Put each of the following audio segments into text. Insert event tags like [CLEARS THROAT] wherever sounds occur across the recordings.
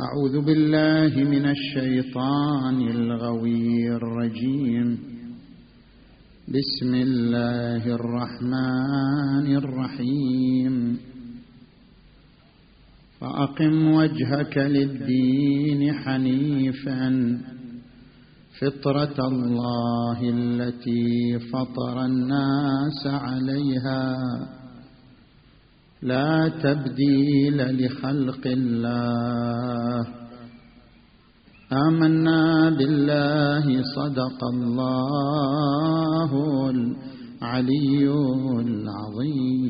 أعوذ بالله من الشيطان الغوي الرجيم. بسم الله الرحمن الرحيم. فأقم وجهك للدين حنيفا. فطرة الله التي فطر الناس عليها. لا تبديل لخلق الله. آمنا بالله صدق الله العلي العظيم.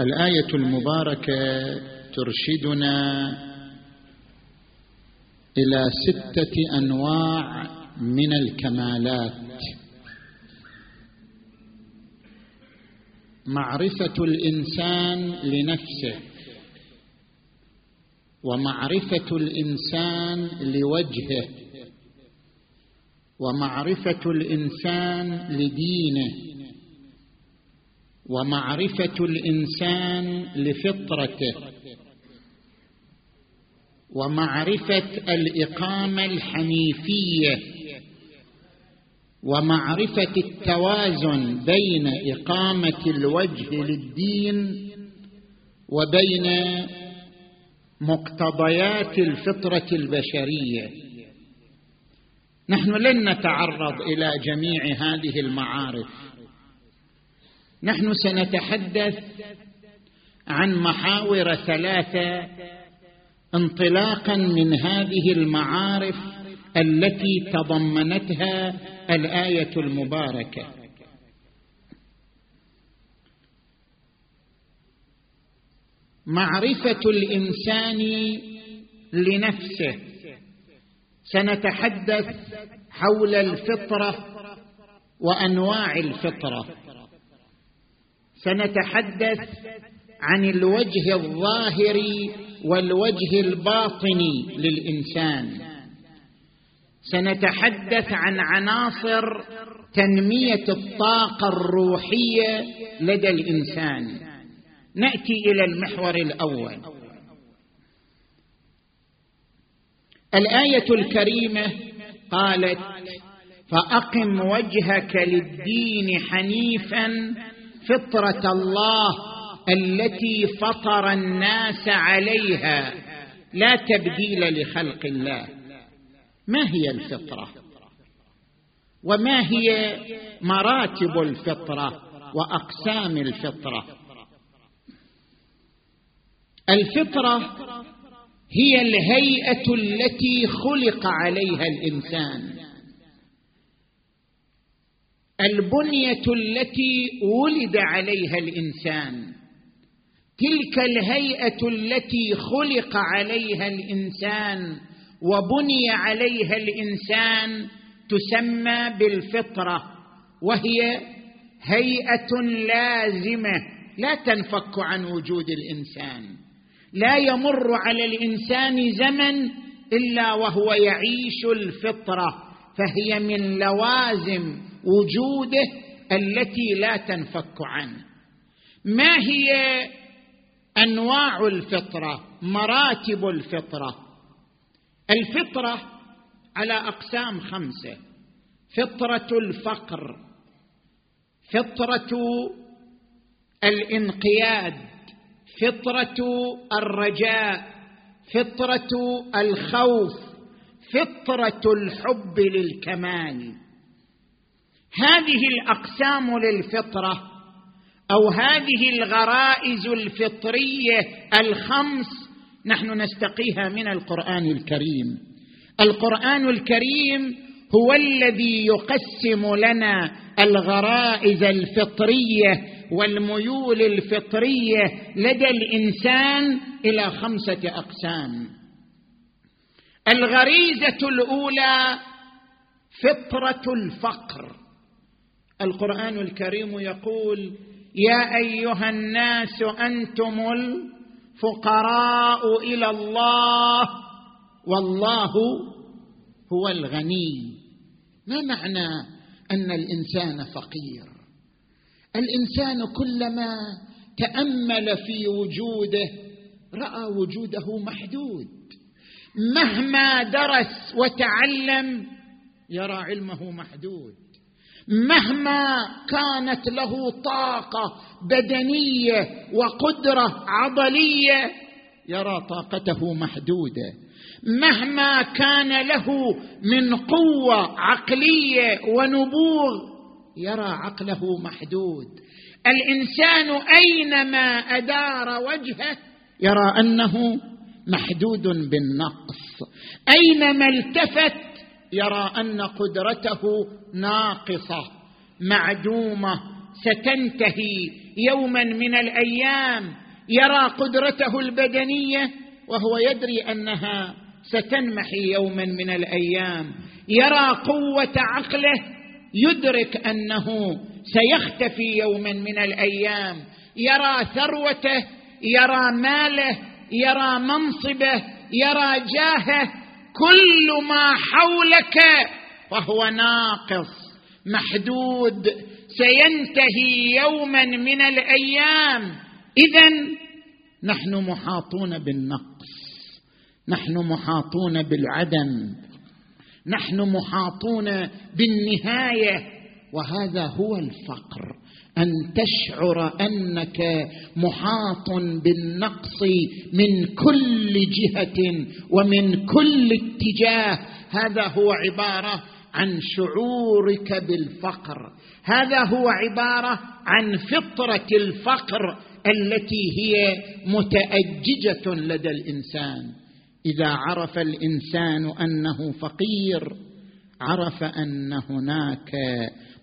الآية المباركة ترشدنا إلى ستة أنواع من الكمالات. معرفة الإنسان لنفسه ومعرفة الإنسان لوجهه ومعرفة الإنسان لدينه ومعرفة الإنسان لفطرته. ومعرفة الإقامة الحنيفية ومعرفة التوازن بين إقامة الوجه للدين وبين مقتضيات الفطرة البشرية. نحن لن نتعرض إلى جميع هذه المعارف. نحن سنتحدث عن محاور ثلاثة انطلاقا من هذه المعارف التي تضمنتها الآية المباركة. معرفة الإنسان لنفسه. سنتحدث حول الفطرة وأنواع الفطرة. سنتحدث عن الوجه الظاهري والوجه الباطني للإنسان. سنتحدث عن عناصر تنمية الطاقة الروحية لدى الإنسان. نأتي إلى المحور الأول. الآية الكريمة قالت فأقم وجهك للدين حنيفا فطرة الله التي فطر الناس عليها لا تبديل لخلق الله. ما هي الفطرة؟ وما هي مراتب الفطرة وأقسام الفطرة؟ الفطرة هي الهيئة التي خلق عليها الإنسان. البنية التي ولد عليها الإنسان. تلك الهيئة التي خلق عليها الإنسان وبني عليها الإنسان تسمى بالفطرة وهي هيئة لازمة. لا تنفك عن وجود الإنسان. لا يمر على الإنسان زمن إلا وهو يعيش الفطرة فهي من لوازم وجوده التي لا تنفك عنه. ما هي أنواع الفطرة مراتب الفطرة. الفطرة على أقسام خمسة. فطرة الفقر فطرة الإنقياد فطرة الرجاء فطرة الخوف فطرة الحب للكمال. هذه الأقسام للفطرة أو هذه الغرائز الفطرية الخمس نحن نستقيها من القرآن الكريم. القرآن الكريم هو الذي يقسم لنا الغرائز الفطرية والميول الفطرية لدى الإنسان إلى خمسة أقسام. الغريزة الأولى فطرة الفقر. القرآن الكريم يقول يا أيها الناس أنتم الفقراء إلى الله والله هو الغني. ما معنى أن الإنسان فقير؟ الإنسان كلما تأمل في وجوده رأى وجوده محدود. مهما درس وتعلم يرى علمه محدود. مهما كانت له طاقة بدنية وقدرة عضلية يرى طاقته محدودة. مهما كان له من قوة عقلية ونبوغ يرى عقله محدود. الإنسان أينما أدار وجهه يرى أنه محدود بالنقص. أينما التفت يرى أن قدرته ناقصة معدومة ستنتهي. يوما من الأيام يرى قدرته البدنية وهو يدري أنها ستنمحي يوما من الأيام. يرى قوة عقله يدرك أنه سيختفي يوما من الأيام. يرى ثروته يرى ماله يرى منصبه يرى جاهه كل ما حولك فهو ناقص محدود. سينتهي يوما من الأيام. اذا نحن محاطون بالنقص نحن محاطون بالعدم نحن محاطون بالنهاية وهذا هو الفقر. أن تشعر أنك محاط بالنقص من كل جهة ومن كل اتجاه. هذا هو عبارة عن شعورك بالفقر. هذا هو عبارة عن فطرة الفقر التي هي متأججة لدى الإنسان. إذا عرف الإنسان أنه فقير عرف أن هناك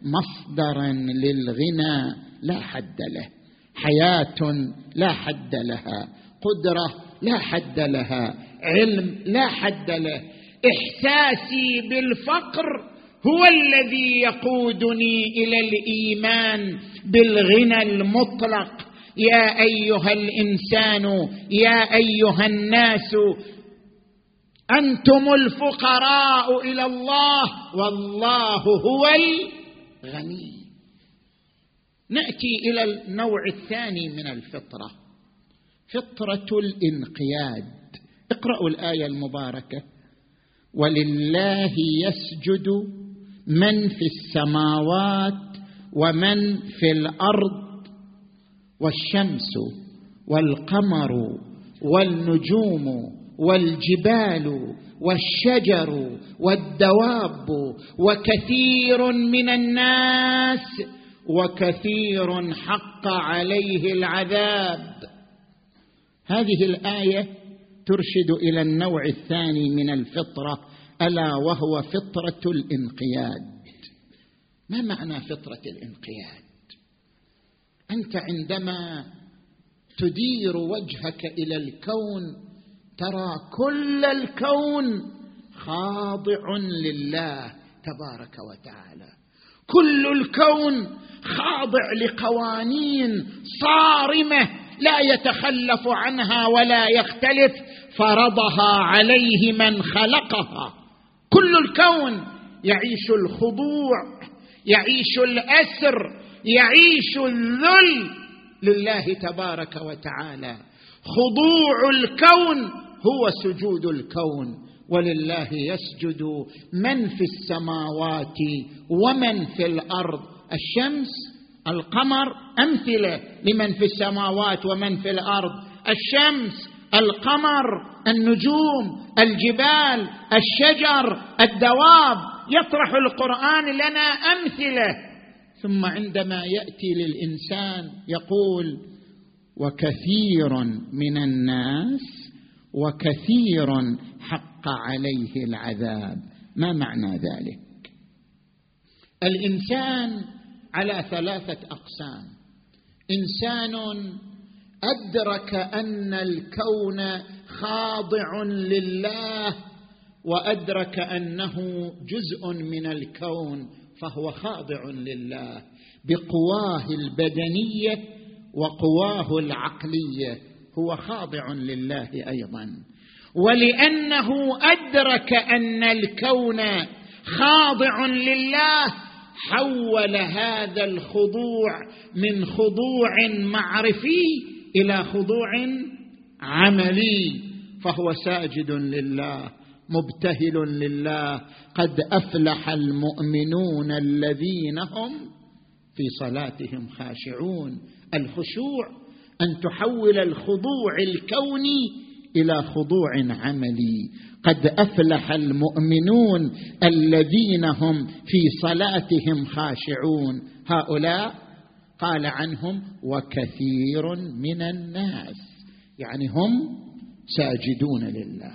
مصدرا للغنى لا حد له حياة لا حد لها قدرة لا حد لها علم لا حد له. إحساسي بالفقر هو الذي يقودني إلى الإيمان بالغنى المطلق. يا أيها الإنسان يا أيها الناس أنتم الفقراء إلى الله والله هو الغني نأتي إلى النوع الثاني من الفطرة فطرة الإنقياد. اقرأوا الآية المباركة. ولله يسجد من في السماوات ومن في الأرض والشمس والقمر والنجوم والجبال والشجر والدواب وكثير من الناس وكثير حق عليه العذاب. هذه الآية ترشد إلى النوع الثاني من الفطرة ألا وهو فطرة الانقياد. ما معنى فطرة الانقياد؟ أنت عندما تدير وجهك إلى الكون ترى كل الكون خاضع لله تبارك وتعالى. كل الكون خاضع لقوانين صارمة لا يتخلف عنها ولا يختلف فرضها عليه من خلقها. كل الكون يعيش الخضوع يعيش الأسر يعيش الذل لله تبارك وتعالى. خضوع الكون هو سجود الكون. ولله يسجد. من في السماوات ومن في الأرض؟ الشمس القمر؟ أمثلة لمن في السماوات ومن في الأرض. الشمس القمر النجوم الجبال الشجر الدواب. يطرح القرآن لنا أمثلة. ثم عندما يأتي للإنسان يقول وكثير من الناس وكثير حق عليه العذاب. ما معنى ذلك؟ الإنسان على ثلاثة أقسام. إنسان أدرك أن الكون خاضع لله وأدرك أنه جزء من الكون فهو خاضع لله بقواه البدنية وقواه العقلية. هو خاضع لله أيضا. ولأنه أدرك أن الكون خاضع لله حول هذا الخضوع من خضوع معرفي إلى خضوع عملي فهو ساجد لله مبتهل لله قد أفلح المؤمنون الذين هم في صلاتهم خاشعون. الخشوع أن تحول الخضوع الكوني إلى خضوع عملي. قد أفلح المؤمنون الذين هم في صلاتهم خاشعون. هؤلاء قال عنهم وكثير من الناس. يعني هم ساجدون لله.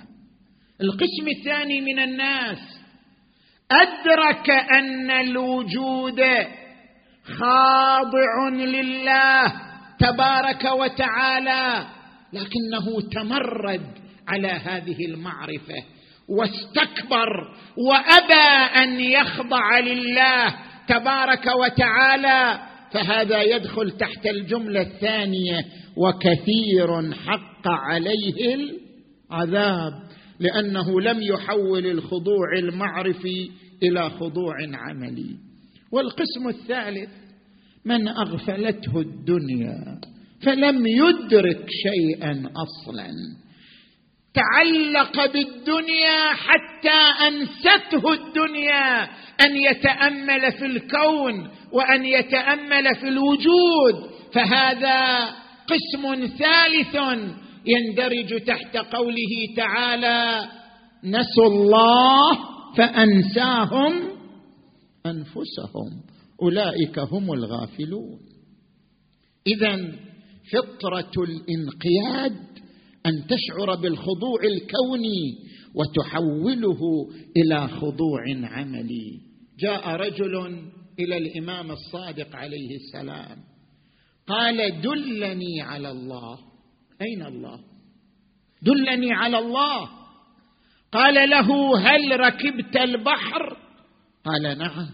القسم الثاني من الناس أدرك أن الوجود خاضع لله تبارك وتعالى. لكنه تمرد على هذه المعرفة واستكبر وأبى أن يخضع لله تبارك وتعالى فهذا يدخل تحت الجملة الثانية وكثير حق عليه العذاب لأنه لم يحول الخضوع المعرفي إلى خضوع عملي. والقسم الثالث من أغفلته الدنيا. فلم يدرك شيئا أصلا. تعلق بالدنيا حتى أنسته الدنيا أن يتأمل في الكون وأن يتأمل في الوجود. فهذا قسم ثالث يندرج تحت قوله تعالى نسوا الله فأنساهم أنفسهم. أولئك هم الغافلون. اذا فطرة الانقياد أن تشعر بالخضوع الكوني وتحوله إلى خضوع عملي. جاء رجل إلى الإمام الصادق عليه السلام قال دلني على الله. أين الله؟ دلني على الله. قال له هل ركبت البحر؟ قال نعم.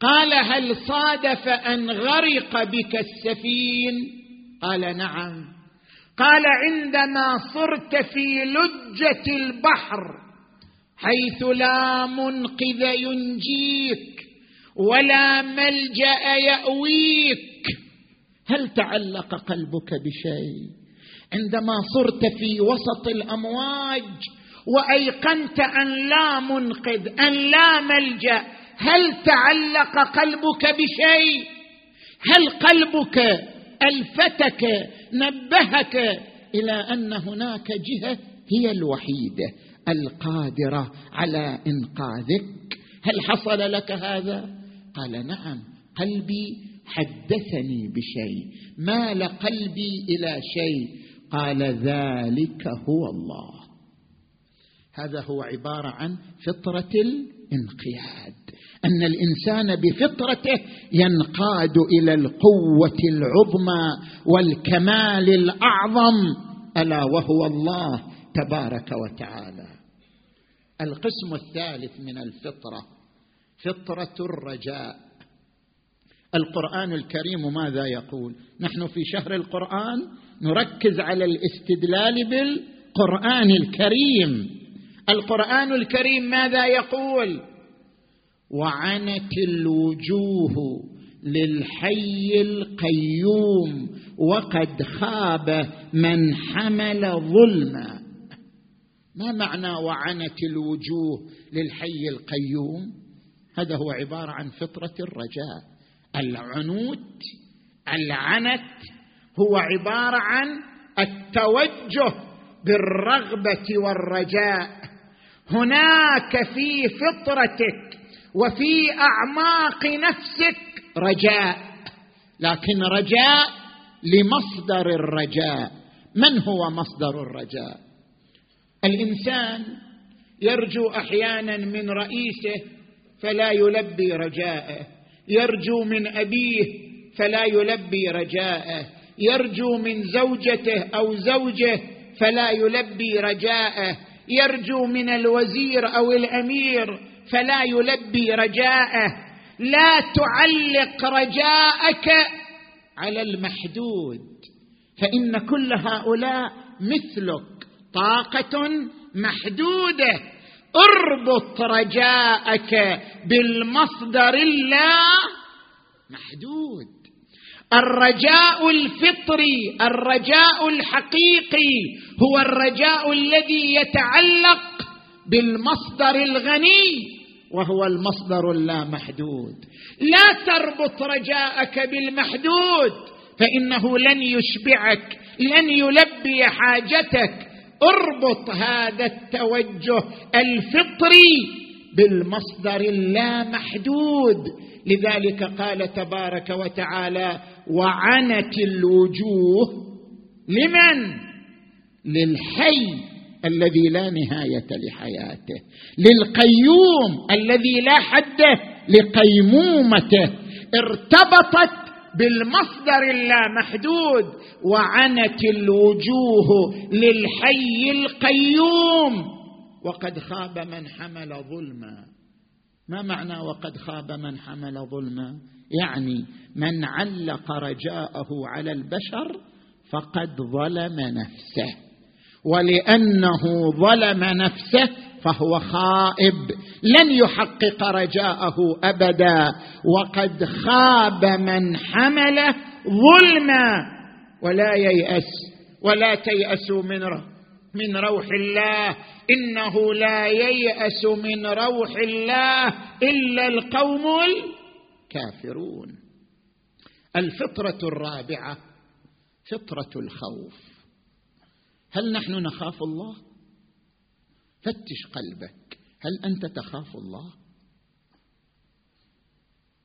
قال هل صادف أن غرق بك السفين؟ قال نعم. قال عندما صرت في لجة البحر حيث لا منقذ ينجيك ولا ملجأ يأويك. هل تعلق قلبك بشيء؟ عندما صرت في وسط الأمواج وأيقنت أن لا منقذ أن لا ملجأ هل تعلق قلبك بشيء؟ هل قلبك ألفتك نبهك إلى أن هناك جهة هي الوحيدة القادرة على إنقاذك. هل حصل لك هذا؟ قال نعم قلبي حدثني بشيء مال قلبي إلى شيء. قال ذلك هو الله. هذا هو عبارة عن فطرة الانقياد. أن الإنسان بفطرته ينقاد إلى القوة العظمى والكمال الأعظم ألا وهو الله تبارك وتعالى. القسم الثالث من الفطرة فطرة الرجاء. القرآن الكريم ماذا يقول؟ نحن في شهر القرآن نركز على الاستدلال بالقرآن الكريم. القرآن الكريم ماذا يقول؟ وعنت الوجوه للحي القيوم وقد خاب من حمل ظلما. ما معنى وعنت الوجوه للحي القيوم؟ هذا هو عبارة عن فطرة الرجاء. العنوت العنت هو عبارة عن التوجه بالرغبة والرجاء. هناك في فطرتك وفي أعماق نفسك رجاء. لكن رجاء لمصدر الرجاء. من هو مصدر الرجاء؟ الإنسان يرجو أحيانا من رئيسه فلا يلبي رجاءه. يرجو من أبيه فلا يلبي رجاءه. يرجو من زوجته أو زوجه فلا يلبي رجاءه. يرجو من الوزير أو الأمير فلا يلبي رجاءه. لا تعلق رجاءك على المحدود. فإن كل هؤلاء مثلك طاقة محدودة. اربط رجاءك بالمصدر اللا محدود. الرجاء الفطري الرجاء الحقيقي هو الرجاء الذي يتعلق بالمصدر الغني. وهو المصدر اللامحدود لا تربط رجاءك بالمحدود فإنه لن يشبعك لن يلبي حاجتك. اربط هذا التوجه الفطري بالمصدر اللامحدود لذلك قال تبارك وتعالى وعنت الوجوه لمن؟ للحي. الذي لا نهاية لحياته للقيوم الذي لا حد لقيمومته ارتبطت بالمصدر اللامحدود وعنت الوجوه للحي القيوم. وقد خاب من حمل ظلما. ما معنى وقد خاب من حمل ظلما؟ يعني من علق رجاءه على البشر فقد ظلم نفسه. ولأنه ظلم نفسه فهو خائب لن يحقق رجاءه أبدا. وقد خاب من حمل ظلما ولا ييأس ولا تيأسوا من من روح الله. إنه لا ييأس من روح الله إلا القوم الكافرون. الفطرة الرابعة فطرة الخوف. هل نحن نخاف الله؟ فتش قلبك. هل أنت تخاف الله؟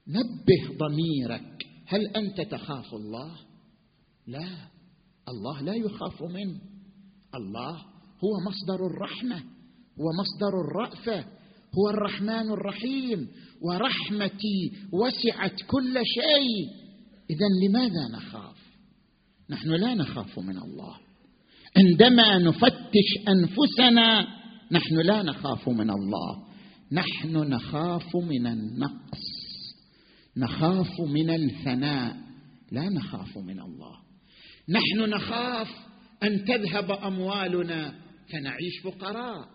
نبه ضميرك. هل أنت تخاف الله؟ لا. الله لا يخاف منه. الله هو مصدر الرحمة هو مصدر الرأفة. هو الرحمن الرحيم. ورحمتي وسعت كل شيء. اذا لماذا نخاف؟ نحن لا نخاف من الله. عندما نفتش أنفسنا نحن لا نخاف من الله. نحن نخاف من النقص. نخاف من الفناء لا نخاف من الله. نحن نخاف أن تذهب أموالنا فنعيش فقراء.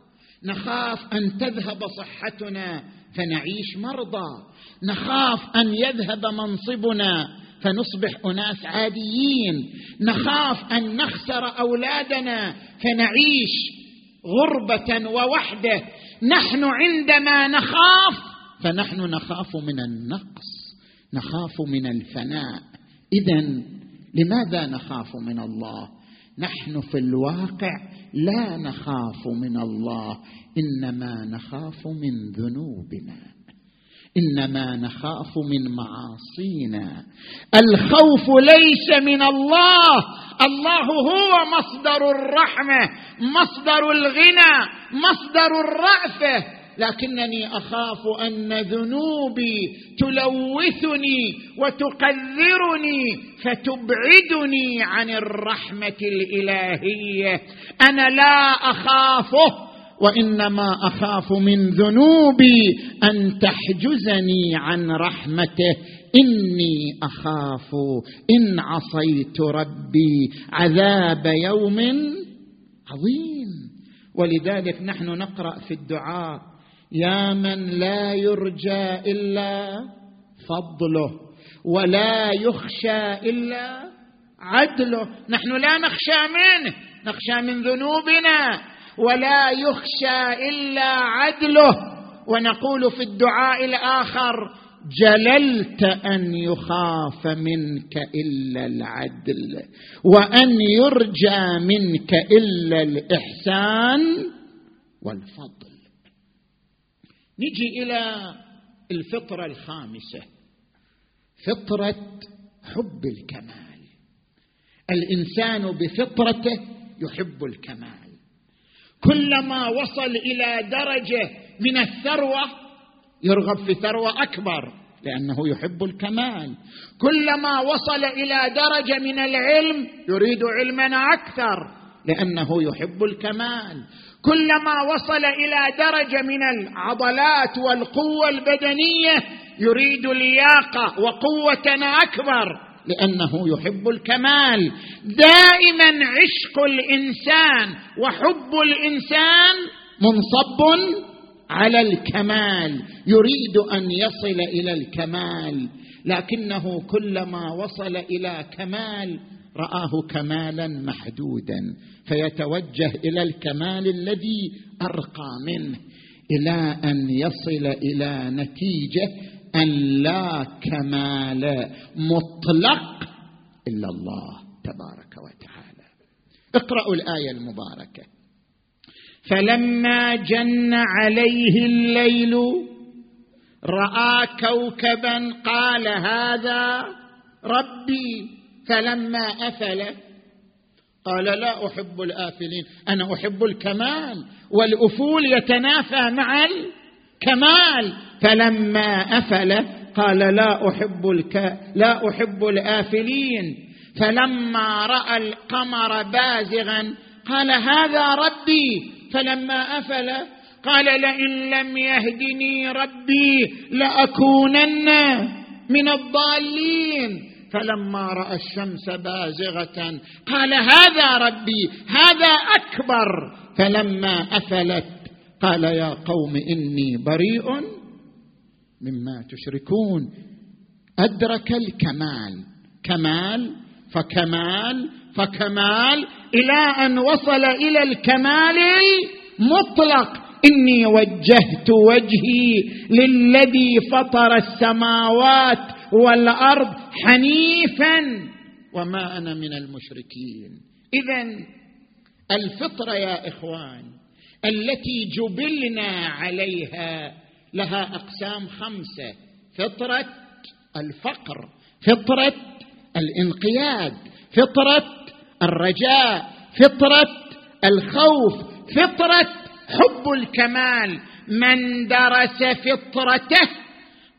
نخاف أن تذهب صحتنا فنعيش مرضى. نخاف أن يذهب منصبنا فنصبح أناس عاديين. نخاف أن نخسر أولادنا فنعيش غربة ووحدة. نحن عندما نخاف فنحن نخاف من النقص نخاف من الفناء. اذا لماذا نخاف من الله؟ نحن في الواقع لا نخاف من الله إنما نخاف من ذنوبنا. إنما نخاف من معاصينا. الخوف ليس من الله. الله هو مصدر الرحمة مصدر الغنى مصدر الرافه لكنني أخاف أن ذنوبي تلوثني وتقذرني فتبعدني عن الرحمة الإلهية. أنا لا أخافه. وإنما أخاف من ذنوبي أن تحجزني عن رحمته. إني أخاف إن عصيت ربي عذاب يوم عظيم. ولذلك نحن نقرأ في الدعاء يا من لا يرجى إلا فضله ولا يخشى إلا عدله. نحن لا نخشى منه نخشى من ذنوبنا. ولا يخشى إلا عدله. ونقول في الدعاء الآخر جللت أن يخاف منك إلا العدل وأن يرجى منك إلا الإحسان والفضل. نجي إلى الفطرة الخامسة فطرة حب الكمال. الإنسان بفطرته يحب الكمال. كلما وصل إلى درجة من الثروة يرغب في ثروة أكبر لأنه يحب الكمال. كلما وصل إلى درجة من العلم يريد علما أكثر لأنه يحب الكمال. كلما وصل إلى درجة من العضلات والقوة البدنية يريد لياقة وقوة أكبر. لأنه يحب الكمال. دائما عشق الإنسان وحب الإنسان منصب على الكمال. يريد أن يصل إلى الكمال. لكنه كلما وصل إلى كمال رآه كمالا محدودا. فيتوجه إلى الكمال الذي أرقى منه إلى أن يصل إلى نتيجة ان لا كمال مطلق الا الله تبارك وتعالى. اقرأوا الآية المباركة. فلما جن عليه الليل راى كوكبا قال هذا ربي. فلما افل قال لا احب الافلين. أنا احب الكمال. والافول يتنافى مع الكمال. فلما أفل قال لا أحب الك... لا أحب الآفلين. فلما رأى القمر بازغا قال هذا ربي. فلما أفل قال لئن لم يهدني ربي لأكونن من الضالين. فلما رأى الشمس بازغة قال هذا ربي هذا أكبر. فلما أفلت قال يا قوم إني بريء مما تشركون. أدرك الكمال. كمال فكمال فكمال إلى أن وصل إلى الكمال المطلق. إني وجهت وجهي للذي فطر السماوات والأرض حنيفا. وما أنا من المشركين. اذا الفطرة يا إخوان التي جبلنا عليها لها أقسام خمسة. فطرة الفقر فطرة الانقياد فطرة الرجاء فطرة الخوف فطرة حب الكمال. من درس فطرته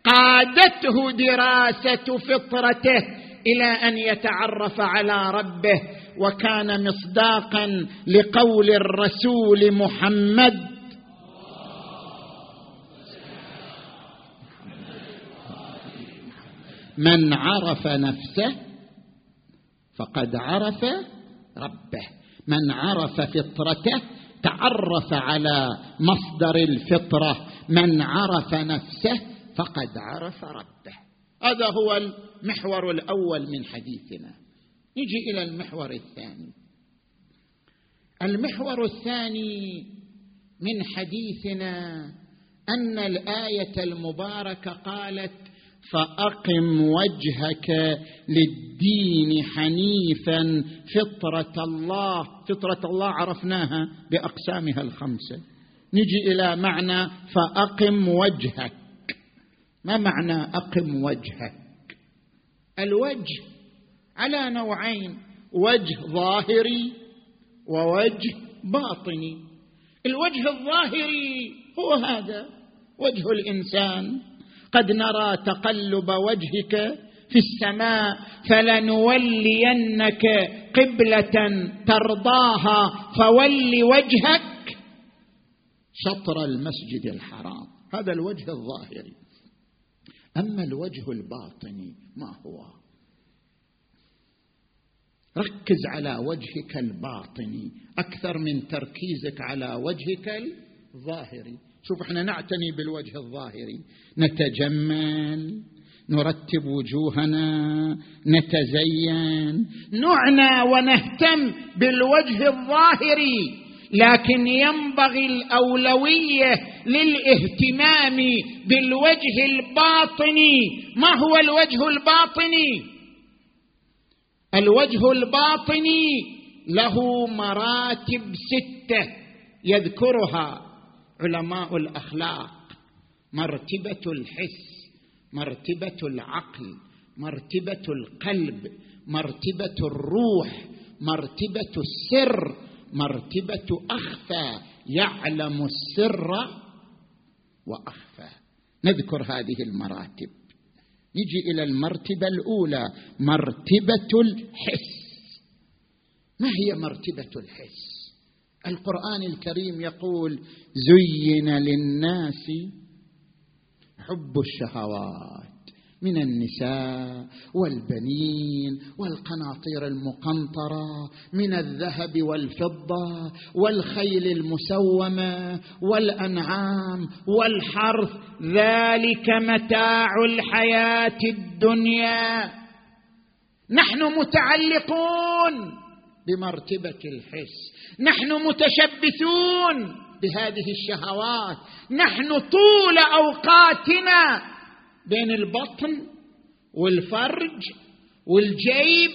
قادته دراسة فطرته إلى أن يتعرف على ربه وكان مصداقا لقول الرسول محمد من عرف نفسه فقد عرف ربه. من عرف فطرته تعرف على مصدر الفطرة. من عرف نفسه فقد عرف ربه. هذا هو المحور الأول من حديثنا. نجي إلى المحور الثاني. المحور الثاني من حديثنا أن الآية المباركة قالت فأقم وجهك للدين حنيفا. فطرة الله فطرة الله عرفناها بأقسامها الخمسة. نجي إلى معنى فأقم وجهك. ما معنى أقم وجهك؟ الوجه على نوعين وجه ظاهري ووجه باطني. الوجه الظاهري هو هذا وجه الإنسان. قد نرى تقلب وجهك في السماء فلنولينك قبلة ترضاها فول وجهك شطر المسجد الحرام. هذا الوجه الظاهري. أما الوجه الباطني ما هو؟ ركز على وجهك الباطني أكثر من تركيزك على وجهك الظاهري. شوف إحنا نعتني بالوجه الظاهري. نتجمل نرتب وجوهنا نتزين نعنى ونهتم بالوجه الظاهري. لكن ينبغي الأولوية للاهتمام بالوجه الباطني. ما هو الوجه الباطني؟ الوجه الباطني له مراتب ستة يذكرها. علماء الأخلاق مرتبة الحس مرتبة العقل مرتبة القلب مرتبة الروح مرتبة السر مرتبة أخفى يعلم السر وأخفى. نذكر هذه المراتب. نجي إلى المرتبة الأولى مرتبة الحس. ما هي مرتبة الحس؟ القرآن الكريم يقول زين للناس حب الشهوات من النساء والبنين والقناطير المقنطرة من الذهب والفضة والخيل المسومة والأنعام والحرث. ذلك متاع الحياة الدنيا. نحن متعلقون بمرتبة الحس. نحن متشبثون بهذه الشهوات. نحن طول أوقاتنا بين البطن والفرج والجيب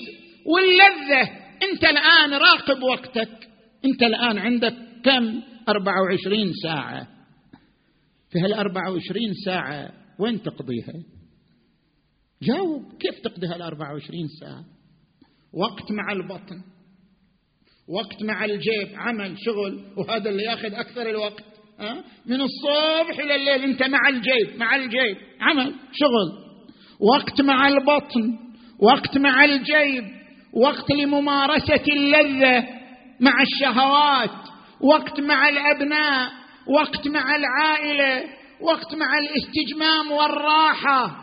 واللذة. أنت الآن راقب وقتك. أنت الآن عندك كم؟ أربعة وعشرين ساعة. في هالأربعة وعشرين ساعة وين تقضيها؟ جاوب كيف تقضي هالأربعة وعشرين ساعة؟ وقت مع البطن. وقت مع الجيب عمل شغل وهذا اللي ياخذ أكثر الوقت من الصبح إلى الليل أنت مع الجيب مع الجيب عمل شغل. وقت مع البطن وقت مع الجيب وقت لممارسة اللذة مع الشهوات وقت مع الأبناء وقت مع العائلة وقت مع الاستجمام والراحة.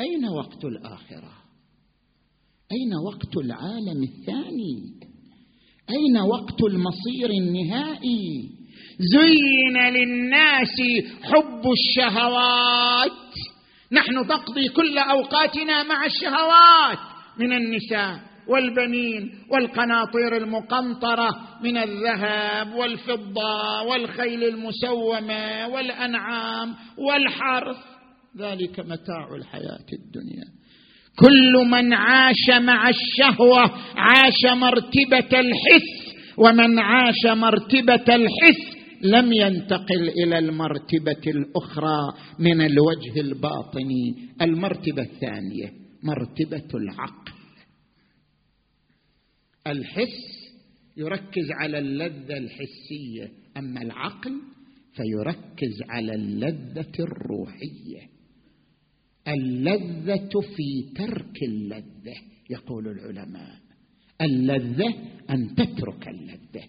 أين وقت الآخرة؟ أين وقت العالم الثاني؟ أين وقت المصير النهائي؟ زين للناس حب الشهوات. نحن نقضي كل أوقاتنا مع الشهوات من النساء والبنين والقناطير المقنطرة من الذهب والفضة والخيل المسومة والأنعام والحرث. ذلك متاع الحياة الدنيا. كل من عاش مع الشهوة عاش مرتبة الحس ومن عاش مرتبة الحس لم ينتقل إلى المرتبة الأخرى من الوجه الباطني المرتبة الثانية مرتبة العقل. الحس يركز على اللذة الحسية أما العقل فيركز على اللذة الروحية. اللذة في ترك اللذة يقول العلماء. اللذة أن تترك اللذة.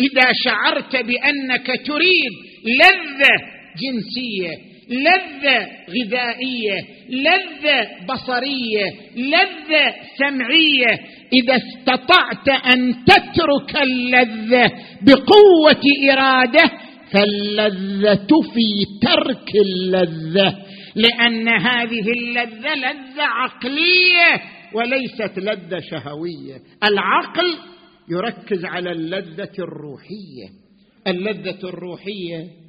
إذا شعرت بأنك تريد لذة جنسية لذة غذائية لذة بصرية لذة سمعية إذا استطعت أن تترك اللذة بقوة إرادة فاللذة في ترك اللذة لأن هذه اللذة لذة عقلية وليست لذة شهوية. العقل يركز على اللذة الروحية. اللذة الروحية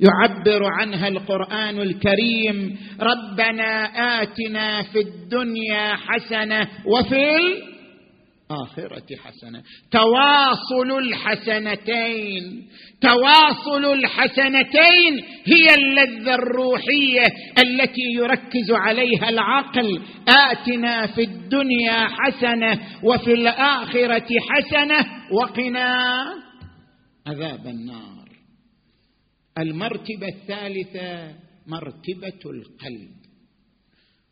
يعبر عنها القرآن الكريم ربنا آتنا في الدنيا حسنة وفي الآخرة حسنة. تواصل الحسنتين. تواصل الحسنتين هي اللذة الروحية التي يركز عليها العقل. آتنا في الدنيا حسنة وفي الآخرة حسنة وقنا عذاب النار. المرتبة الثالثة مرتبة القلب.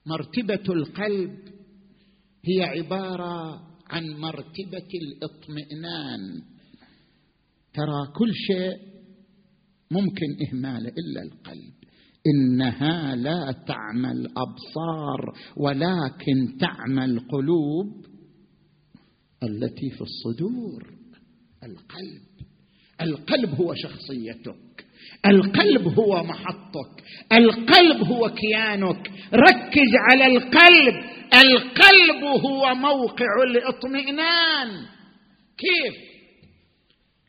مرتبة القلب هي عبارة عن مرتبه الاطمئنان. ترى كل شيء ممكن اهماله إلا القلب. إنها لا تعمى الابصار ولكن تعمى القلوب التي في الصدور. القلب. القلب هو شخصيتك. القلب هو محطك. القلب هو كيانك. ركز على القلب. القلب هو موقع الاطمئنان كيف؟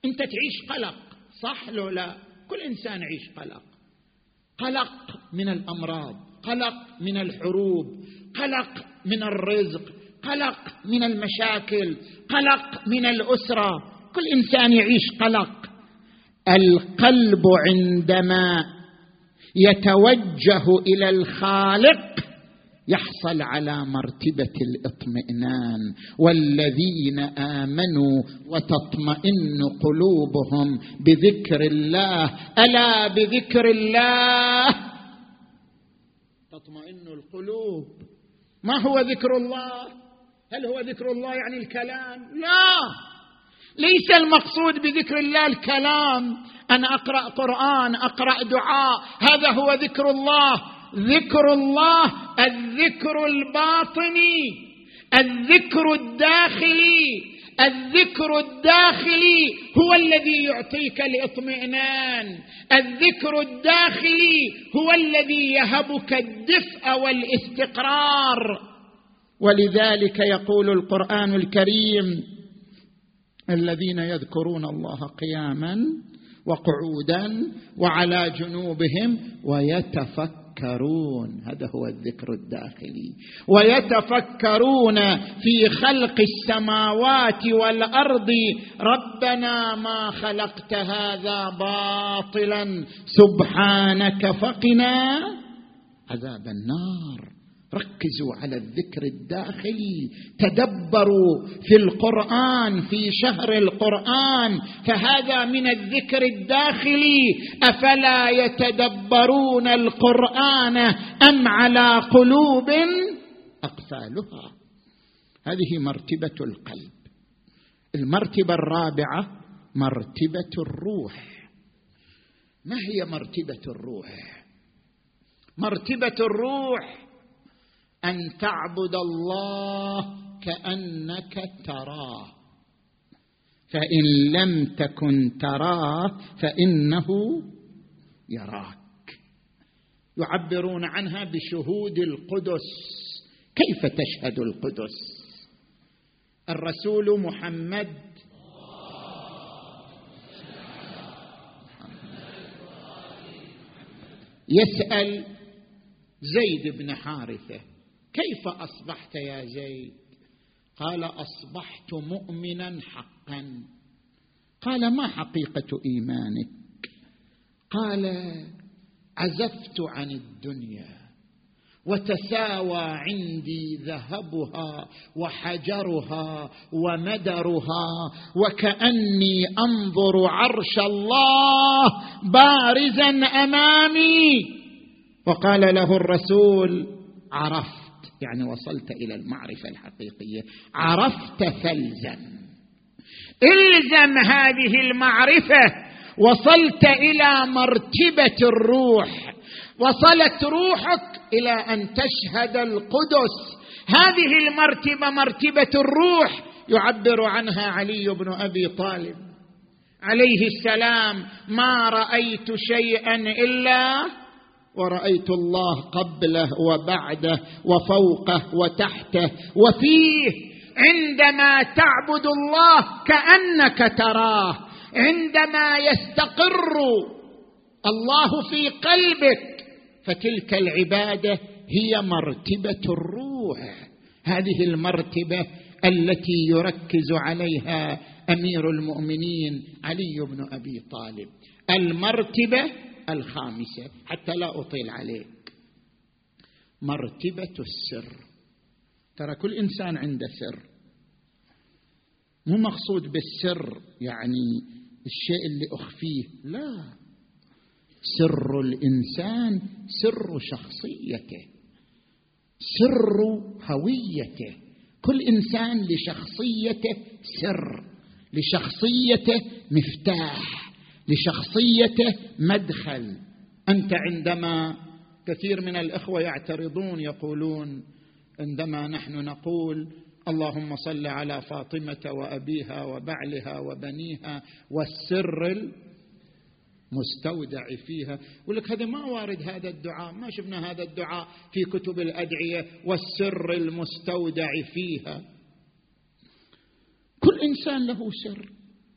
أنت تعيش قلق صح لو لا؟ كل إنسان يعيش قلق. قلق من الأمراض قلق من الحروب قلق من الرزق قلق من المشاكل قلق من الأسرة. كل إنسان يعيش قلق. القلب عندما يتوجه إلى الخالق يحصل على مرتبة الاطمئنان والذين آمنوا وتطمئن قلوبهم بذكر الله. ألا بذكر الله؟ تطمئن القلوب. ما هو ذكر الله؟ هل هو ذكر الله يعني الكلام؟ لا. ليس المقصود بذكر الله الكلام. أن أقرأ قرآن أقرأ دعاء. هذا هو ذكر الله. ذكر الله الذكر الباطني الذكر الداخلي الذكر الداخلي هو الذي يعطيك الاطمئنان. الذكر الداخلي هو الذي يهبك الدفء والاستقرار. ولذلك يقول القرآن الكريم الذين يذكرون الله قياما وقعودا وعلى جنوبهم ويتفكرون يتفكرون. هذا هو الذكر الداخلي. ويتفكرون في خلق السماوات والأرض. ربنا ما خلقت هذا باطلا. سبحانك فقنا عذاب النار. ركزوا على الذكر الداخلي تدبروا في القرآن في شهر القرآن فهذا من الذكر الداخلي. أفلا يتدبرون القرآن أم على قلوب أقفالها؟ هذه مرتبة القلب. المرتبة الرابعة مرتبة الروح. ما هي مرتبة الروح؟ مرتبة الروح أن تعبد الله كأنك تراه. فإن لم تكن تراه فإنه يراك. يعبرون عنها بشهود القدس. كيف تشهد القدس؟ الرسول محمد. يسأل زيد بن حارثة. كيف أصبحت يا زيد؟ قال أصبحت مؤمنا حقا. قال ما حقيقة إيمانك؟ قال عزفت عن الدنيا وتساوى عندي ذهبها وحجرها ومدرها وكأني أنظر عرش الله بارزا أمامي. وقال له الرسول عرفت يعني وصلت إلى المعرفة الحقيقية. عرفت فالزم إلزم هذه المعرفة. وصلت إلى مرتبة الروح. وصلت روحك إلى أن تشهد القدس. هذه المرتبة مرتبة الروح. يعبر عنها علي بن أبي طالب. عليه السلام. ما رأيت شيئا إلا ورأيت الله قبله وبعده وفوقه وتحته. وفيه عندما تعبد الله كأنك تراه عندما يستقر الله في قلبك فتلك العبادة هي مرتبة الروح. هذه المرتبة التي يركز عليها أمير المؤمنين علي بن أبي طالب. المرتبة الخامسة حتى لا أطيل عليك. مرتبة السر. ترى كل إنسان عنده سر. مو مقصود بالسر يعني الشيء اللي أخفيه لا. سر الإنسان سر شخصيته. سر هويته. كل إنسان لشخصيته سر. لشخصيته مفتاح. لشخصيته مدخل. أنت عندما كثير من الإخوة يعترضون يقولون عندما نحن نقول اللهم صل على فاطمة وأبيها وبعلها وبنيها والسر المستودع فيها. يقول لك هذا ما وارد هذا الدعاء ما شفنا هذا الدعاء في كتب الأدعية والسر المستودع فيها. كل إنسان له سر.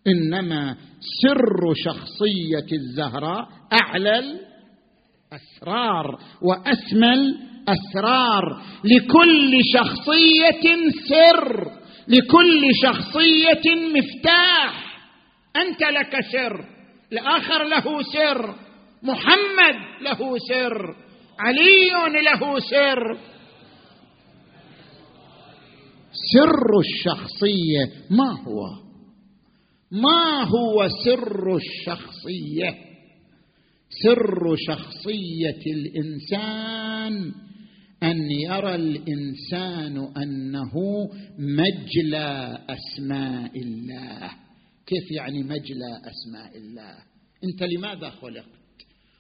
إنما سر شخصية الزهراء أعلى الأسرار وأسمى الأسرار. لكل شخصية سر لكل شخصية مفتاح. أنت لك سر الآخر له سر محمد له سر علي له سر. سر الشخصية ما هو؟ ما هو سر الشخصية؟ سر شخصية الإنسان أن يرى الإنسان أنه مجلى أسماء الله. كيف يعني مجلى أسماء الله؟ أنت لماذا خلقت؟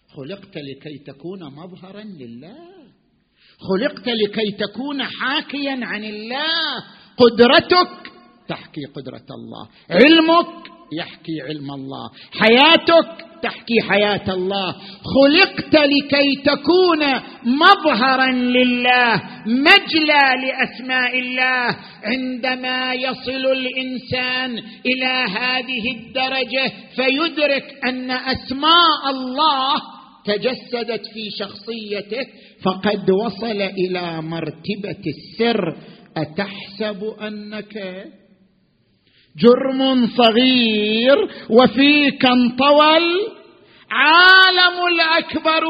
خلقت لكي تكون مظهرا لله. خلقت لكي تكون حاكيا عن الله. قدرتك تحكي قدرة الله. علمك يحكي علم الله. حياتك تحكي حياة الله. خلقت لكي تكون مظهرا لله مجلى لأسماء الله. عندما يصل الإنسان إلى هذه الدرجة فيدرك أن أسماء الله تجسدت في شخصيته فقد وصل إلى مرتبة السر. أتحسب أنك جرم صغير وفيك انطوى العالم الأكبر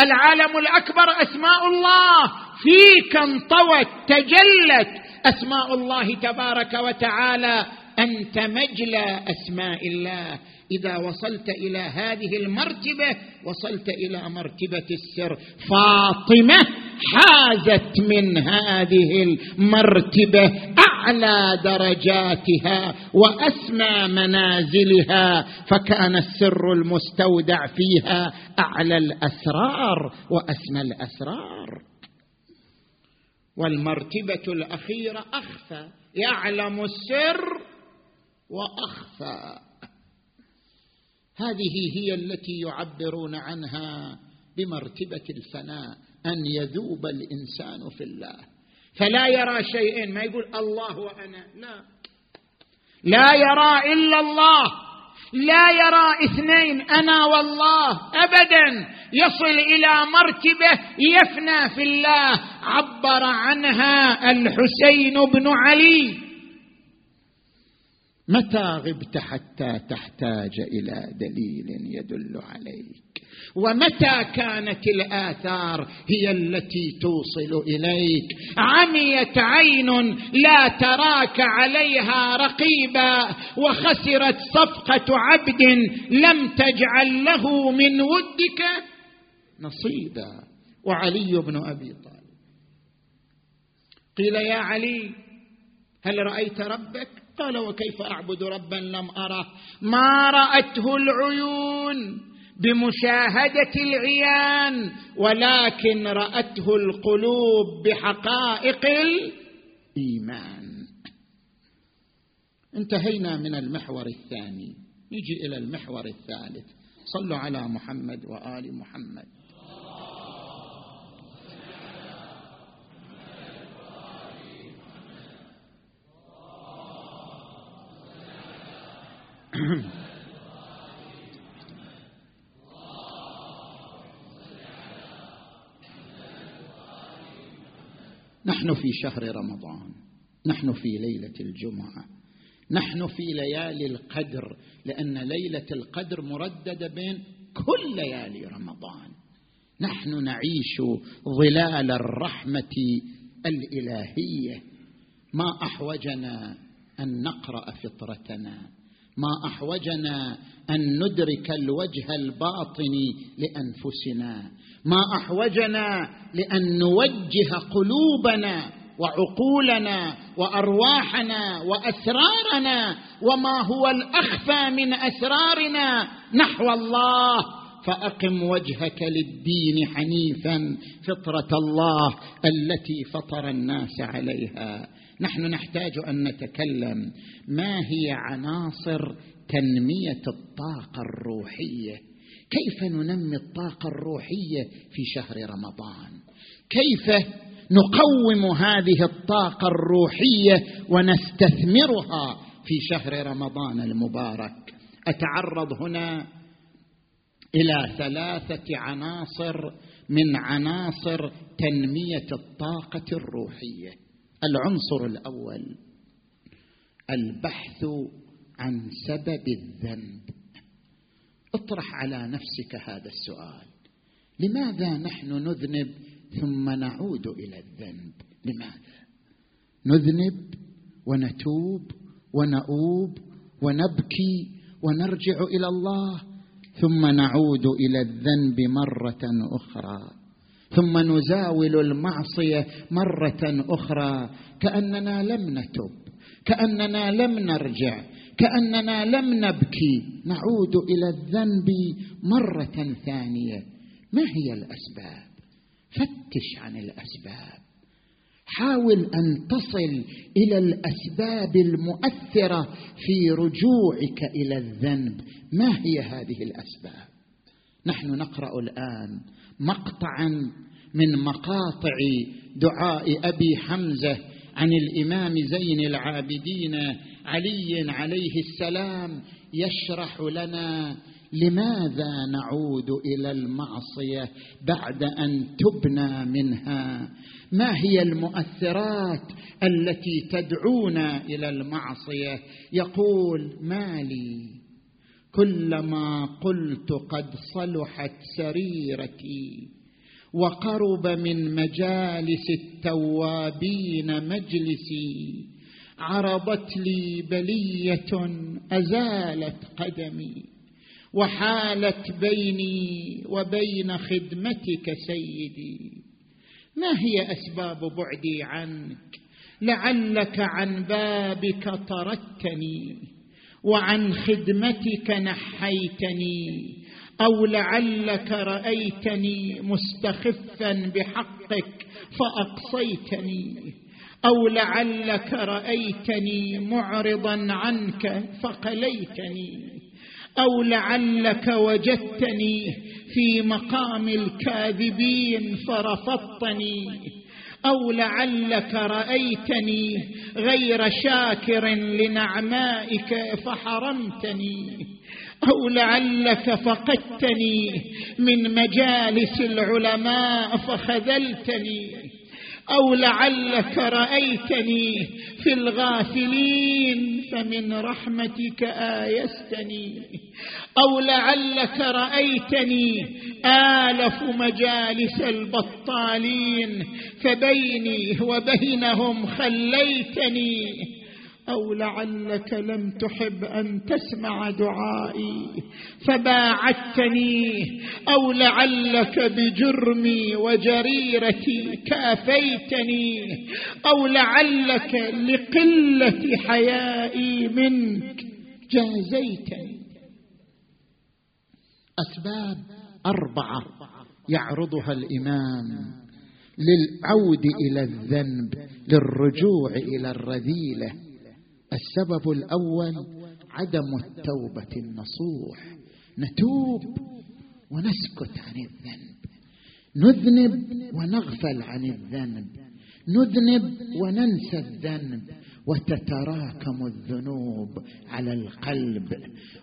العالم الأكبر أسماء الله. فيك انطوت تجلت أسماء الله تبارك وتعالى. أنت مجلى أسماء الله. إذا وصلت إلى هذه المرتبة وصلت إلى مرتبة السر. فاطمة حازت من هذه المرتبة. اعلى درجاتها وأسمى منازلها فكان السر المستودع فيها أعلى الأسرار وأسمى الأسرار. والمرتبة الأخيرة أخفى يعلم السر وأخفى. هذه هي التي يعبرون عنها بمرتبة الفناء أن يذوب الإنسان في الله. فلا يرى شيئين ما يقول الله وأنا. لا. لا يرى إلا الله. لا يرى اثنين. أنا والله. ابدا. يصل إلى مرتبه يفنى في الله. عبر عنها الحسين بن علي. متى غبت حتى تحتاج إلى دليل يدل عليك؟ ومتى كانت الآثار هي التي توصل إليك؟ عميت عين لا تراك عليها رقيبا وخسرت صفقة عبد لم تجعل له من ودك نصيبا. وعلي بن أبي طالب. قيل يا علي هل رأيت ربك؟ قال وكيف أعبد ربا لم أره؟ ما رأته العيون. بمشاهدة العيان ولكن رأته القلوب بحقائق الإيمان. انتهينا من المحور الثاني. نجي إلى المحور الثالث. صلوا على محمد وآل محمد. [CLEARS THROAT] نحن في شهر رمضان نحن في ليلة الجمعة نحن في ليالي القدر لأن ليلة القدر مرددة بين كل ليالي رمضان. نحن نعيش ظلال الرحمة الإلهية. ما أحوجنا أن نقرأ فطرتنا. ما أحوجنا أن ندرك الوجه الباطني لأنفسنا. ما أحوجنا لأن نوجه قلوبنا وعقولنا وأرواحنا وأسرارنا وما هو الأخفى من أسرارنا نحو الله. فأقم وجهك للدين حنيفا فطرة الله التي فطر الناس عليها. نحن نحتاج أن نتكلم ما هي عناصر تنمية الطاقة الروحية؟ كيف ننمي الطاقة الروحية في شهر رمضان؟ كيف نقوم هذه الطاقة الروحية ونستثمرها في شهر رمضان المبارك؟ أتعرض هنا إلى ثلاثة عناصر من عناصر تنمية الطاقة الروحية. العنصر الأول البحث عن سبب الذنب. اطرح على نفسك هذا السؤال. لماذا نحن نذنب ثم نعود إلى الذنب؟ لماذا؟ نذنب ونتوب ونؤوب ونبكي ونرجع إلى الله ثم نعود إلى الذنب مرة أخرى. ثم نزاول المعصية مرة أخرى. كأننا لم نتب كأننا لم نرجع كأننا لم نبكي. نعود إلى الذنب مرة ثانية. ما هي الأسباب؟ فتش عن الأسباب. حاول أن تصل إلى الأسباب المؤثرة في رجوعك إلى الذنب. ما هي هذه الأسباب؟ نحن نقرأ الآن مقطعا من مقاطع دعاء أبي حمزة عن الإمام زين العابدين علي عليه السلام يشرح لنا لماذا نعود إلى المعصية بعد أن تبنى منها؟ ما هي المؤثرات التي تدعونا إلى المعصية؟ يقول مالي كلما قلت قد صلحت سريرتي وقرب من مجالس التوابين مجلسي عرضت لي بلية أزالت قدمي وحالت بيني وبين خدمتك سيدي. ما هي أسباب بعدي عنك؟ لعلك عن بابك طردتني. وعن خدمتك نحيتني أو لعلك رأيتني مستخفا بحقك فأقصيتني أو لعلك رأيتني معرضا عنك فقليتني أو لعلك وجدتني في مقام الكاذبين فرفضتني أو لعلك رأيتني غير شاكر لنعمائك فحرمتني أو لعلك فقدتني من مجالس العلماء فخذلتني أو لعلك رأيتني في الغافلين فمن رحمتك آيستني. أو لعلك رأيتني آلف مجالس البطالين فبيني وبينهم خليتني. أو لعلك لم تحب أن تسمع دعائي فباعدتني أو لعلك بجرمي وجريرتي كافيتني أو لعلك لقلة حيائي منك جازيتني. أسباب أربعة يعرضها الإمام للعود إلى الذنب للرجوع إلى الرذيلة. السبب الأول عدم التوبة النصوح. نتوب ونسكت عن الذنب. نذنب ونغفل عن الذنب. نذنب وننسى الذنب. وتتراكم الذنوب على القلب.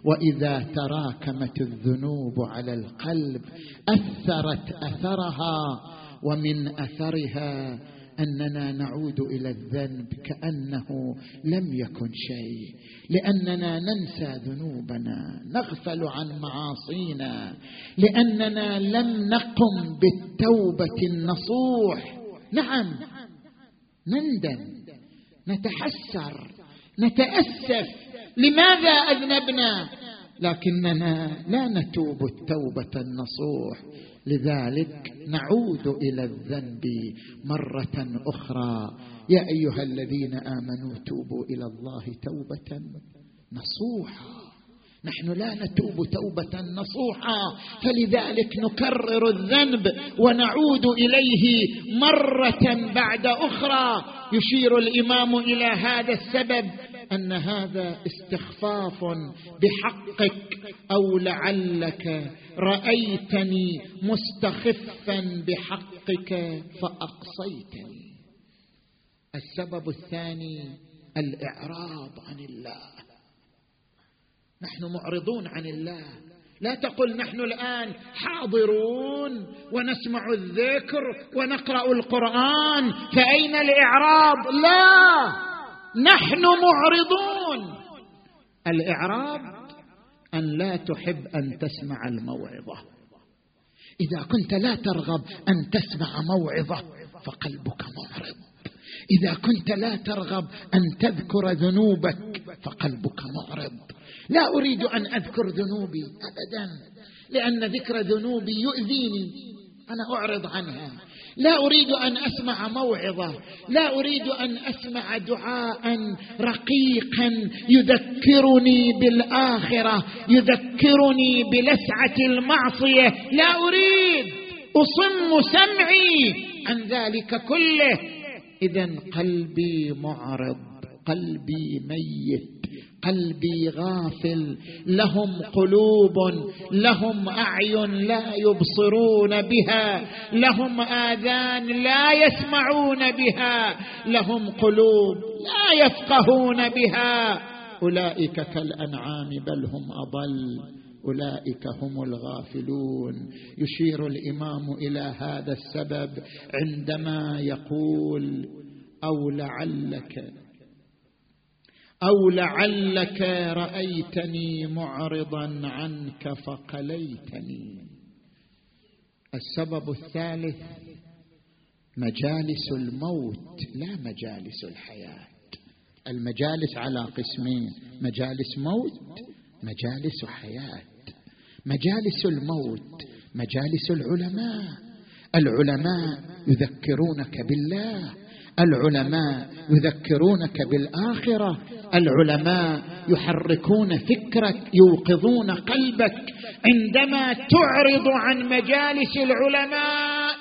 وإذا تراكمت الذنوب على القلب أثرت أثرها. ومن أثرها أننا نعود إلى الذنب كأنه لم يكن شيء لأننا ننسى ذنوبنا نغفل عن معاصينا لأننا لم نقم بالتوبة النصوح. نعم نندم نتحسر نتأسف. لماذا أذنبنا؟ لكننا لا نتوب التوبة النصوح. لذلك نعود إلى الذنب مرة أخرى. يا أيها الذين آمنوا توبوا إلى الله توبة نصوحا. نحن لا نتوب توبة نصوحا. فلذلك نكرر الذنب ونعود إليه مرة بعد أخرى. يشير الإمام إلى هذا السبب. أن هذا استخفاف بحقك أو لعلك. رأيتني مستخفا بحقك فأقصيتني. السبب الثاني الإعراض عن الله. نحن معرضون عن الله. لا تقل نحن الآن حاضرون ونسمع الذكر ونقرأ القرآن. فأين الإعراض؟ لا! نحن معرضون. الاعراض أن لا تحب أن تسمع الموعظة. إذا كنت لا ترغب أن تسمع موعظة فقلبك معرض. إذا كنت لا ترغب أن تذكر ذنوبك فقلبك معرض. لا أريد أن أذكر ذنوبي ابدا لأن ذكر ذنوبي يؤذيني. أنا أعرض عنها. لا أريد أن أسمع موعظة. لا أريد أن أسمع دعاء رقيقا. يذكرني بالآخرة. يذكرني بلسعة المعصية. لا أريد. أصم سمعي عن ذلك كله. اذا قلبي معرض. قلبي ميت قلبي غافل. لهم قلوب لهم أعين لا يبصرون بها لهم آذان لا يسمعون بها لهم قلوب لا يفقهون بها. أولئك كالأنعام بل هم أضل أولئك هم الغافلون. يشير الإمام إلى هذا السبب عندما يقول أو لعلك أو لعلك رأيتني معرضا عنك فقليتني. السبب الثالث مجالس الموت لا مجالس الحياة. المجالس على قسمين مجالس موت مجالس حياة. مجالس الموت مجالس العلماء. العلماء يذكرونك بالله. العلماء يذكرونك بالآخرة. العلماء يحركون فكرك يوقظون قلبك عندما تعرض عن مجالس العلماء.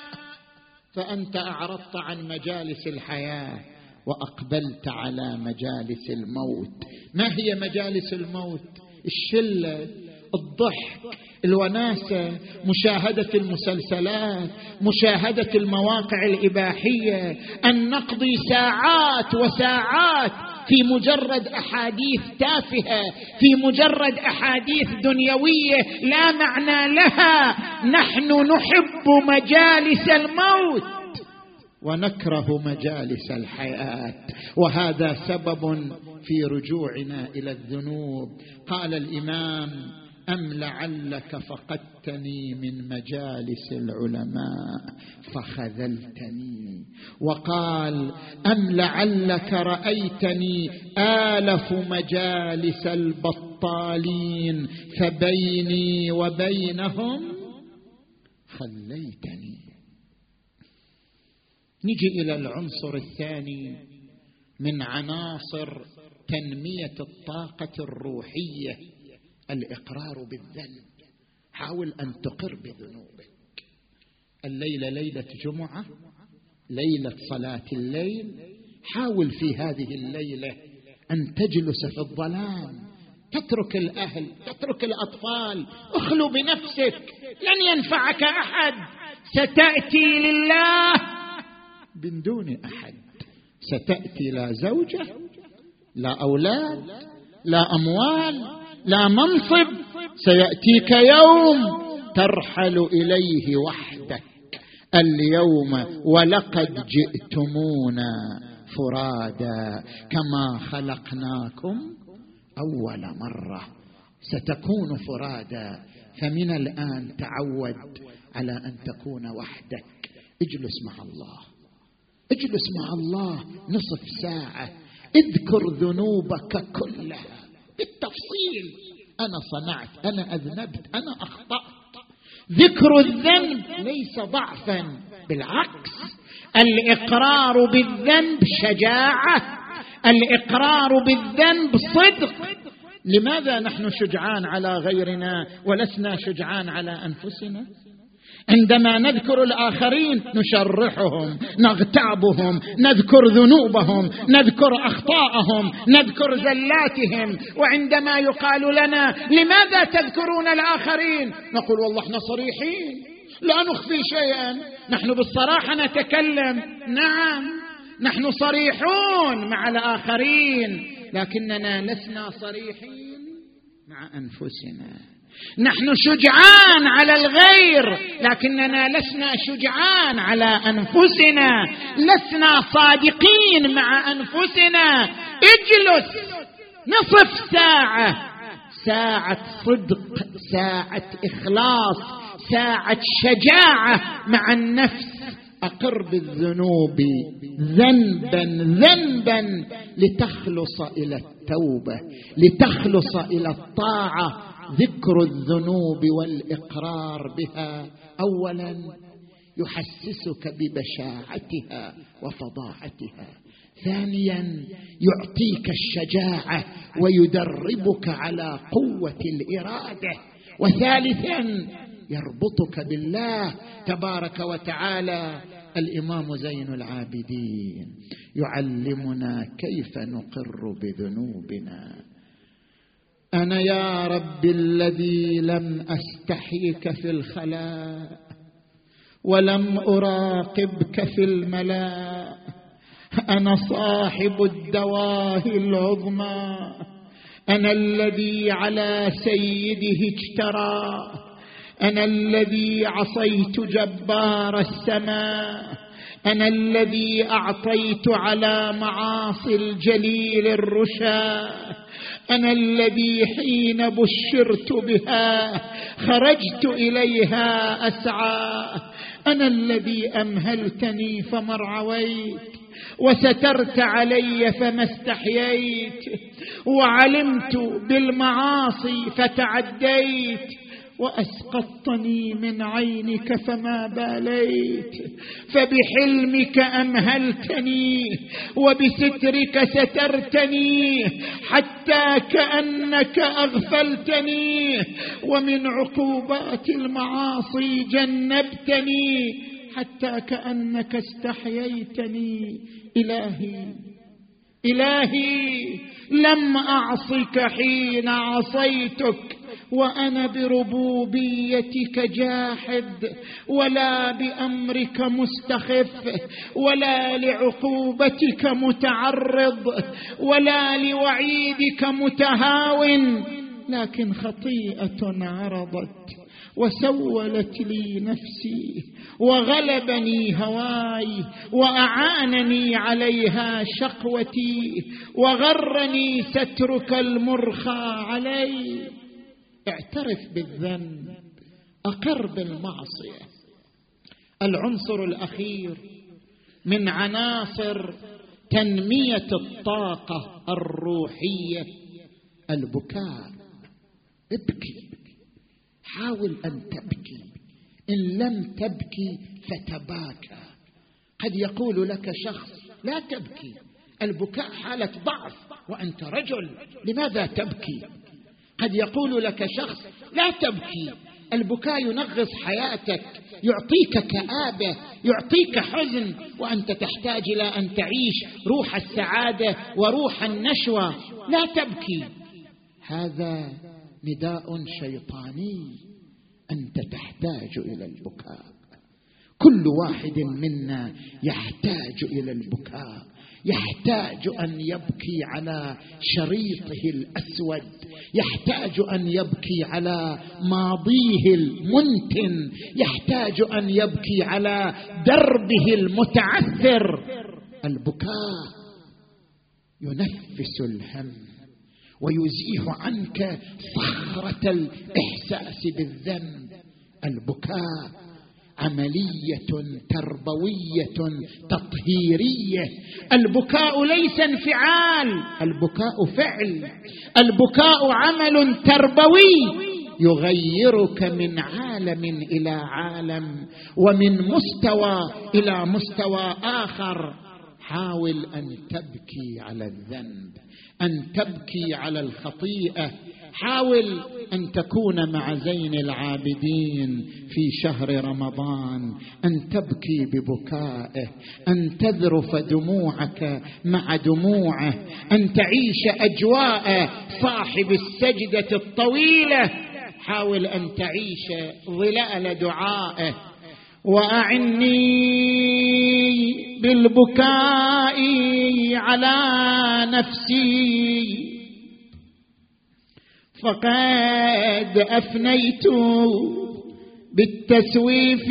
فأنت أعرضت عن مجالس الحياة وأقبلت على مجالس الموت. ما هي مجالس الموت؟ الشلة الضحك الوناسة مشاهدة المسلسلات مشاهدة المواقع الإباحية أن نقضي ساعات وساعات في مجرد أحاديث تافهة في مجرد أحاديث دنيوية لا معنى لها. نحن نحب مجالس الموت. ونكره مجالس الحياة. وهذا سبب في رجوعنا إلى الذنوب. قال الإمام أم لعلك فقدتني من مجالس العلماء فخذلتني؟ وقال أم لعلك رأيتني آلف مجالس البطالين فبيني وبينهم خليتني؟ نجي إلى العنصر الثاني من عناصر تنمية الطاقة الروحية. الإقرار بالذنب. حاول أن تقر بذنوبك. الليلة ليلة جمعة ليلة صلاة الليل. حاول في هذه الليلة أن تجلس في الظلام. تترك الأهل تترك الأطفال. اخلو بنفسك. لن ينفعك أحد. ستأتي لله من دون أحد. ستأتي لا زوجة لا أولاد لا أموال. لا منصب سيأتيك يوم ترحل إليه وحدك. اليوم ولقد جئتمونا فرادا كما خلقناكم أول مرة. ستكون فرادا فمن الآن تعود على أن تكون وحدك. اجلس مع الله. اجلس مع الله نصف ساعة. اذكر ذنوبك كلها. بالتفصيل. أنا صنعت أنا أذنبت أنا أخطأت. ذكر الذنب ليس ضعفا بالعكس. الإقرار بالذنب شجاعة. الإقرار بالذنب صدق. لماذا نحن شجعان على غيرنا ولسنا شجعان على أنفسنا؟ عندما نذكر الآخرين نشرحهم نغتابهم نذكر ذنوبهم نذكر أخطاءهم نذكر زلاتهم. وعندما يقال لنا لماذا تذكرون الآخرين؟ نقول والله إحنا صريحين لا نخفي شيئا. نحن بالصراحة نتكلم. نعم نحن صريحون مع الآخرين لكننا لسنا صريحين مع أنفسنا. نحن شجعان على الغير لكننا لسنا شجعان على أنفسنا لسنا صادقين مع أنفسنا. اجلس نصف ساعة. ساعة صدق ساعة إخلاص ساعة شجاعة مع النفس. أقر بالذنوب ذنبا ذنبا لتخلص إلى التوبة لتخلص إلى الطاعة. ذكر الذنوب والإقرار بها اولا يحسسك ببشاعتها وفظاعتها ثانيا يعطيك الشجاعة ويدربك على قوة الإرادة. وثالثا يربطك بالله تبارك وتعالى. الإمام زين العابدين يعلمنا كيف نقر بذنوبنا. أنا يا رب الذي لم أستحيك في الخلاء ولم أراقبك في الملا أنا صاحب الدواهي العظمى أنا الذي على سيده اجترى أنا الذي عصيت جبار السماء أنا الذي أعطيت على معاصي الجليل الرشا أنا الذي حين بشرت بها خرجت إليها أسعى. أنا الذي أمهلتني فما ارعويت وسترت علي فما استحييت وعلمت بالمعاصي فتعديت. وأسقطتني من عينك فما باليت فبحلمك أمهلتني وبسترك سترتني حتى كأنك أغفلتني ومن عقوبات المعاصي جنبتني حتى كأنك استحييتني. إلهي إلهي لم أعصك حين عصيتك. وأنا بربوبيتك جاحد ولا بأمرك مستخف ولا لعقوبتك متعرض ولا لوعيدك متهاون لكن خطيئة عرضت وسولت لي نفسي وغلبني هواي وأعانني عليها شقوتي وغرني سترك المرخى علي. اعترف بالذنب أقر بالمعصية. العنصر الأخير من عناصر تنمية الطاقة الروحية البكاء. ابكي حاول أن تبكي. إن لم تبكي فتباكى. قد يقول لك شخص لا تبكي البكاء حالة ضعف وأنت رجل لماذا تبكي؟ قد يقول لك شخص لا تبكي البكاء ينغص حياتك يعطيك كآبة يعطيك حزن وأنت تحتاج إلى أن تعيش روح السعادة وروح النشوة. لا تبكي. هذا نداء شيطاني. أنت تحتاج إلى البكاء. كل واحد منا يحتاج إلى البكاء. يحتاج أن يبكي على شريطه الأسود يحتاج أن يبكي على ماضيه المنتن يحتاج أن يبكي على دربه المتعثر. البكاء ينفس الهم ويزيح عنك صخرة الإحساس بالذنب. البكاء عملية تربوية تطهيرية. البكاء ليس انفعال البكاء فعل. البكاء عمل تربوي. يغيرك من عالم إلى عالم ومن مستوى إلى مستوى آخر. حاول أن تبكي على الذنب أن تبكي على الخطيئة حاول أن تكون مع زين العابدين في شهر رمضان أن تبكي ببكائه أن تذرف دموعك مع دموعه أن تعيش أجواء صاحب السجدة الطويلة. حاول أن تعيش ظلال دعائه. وأعني بالبكاء على نفسي. فقد أفنيت بالتسويف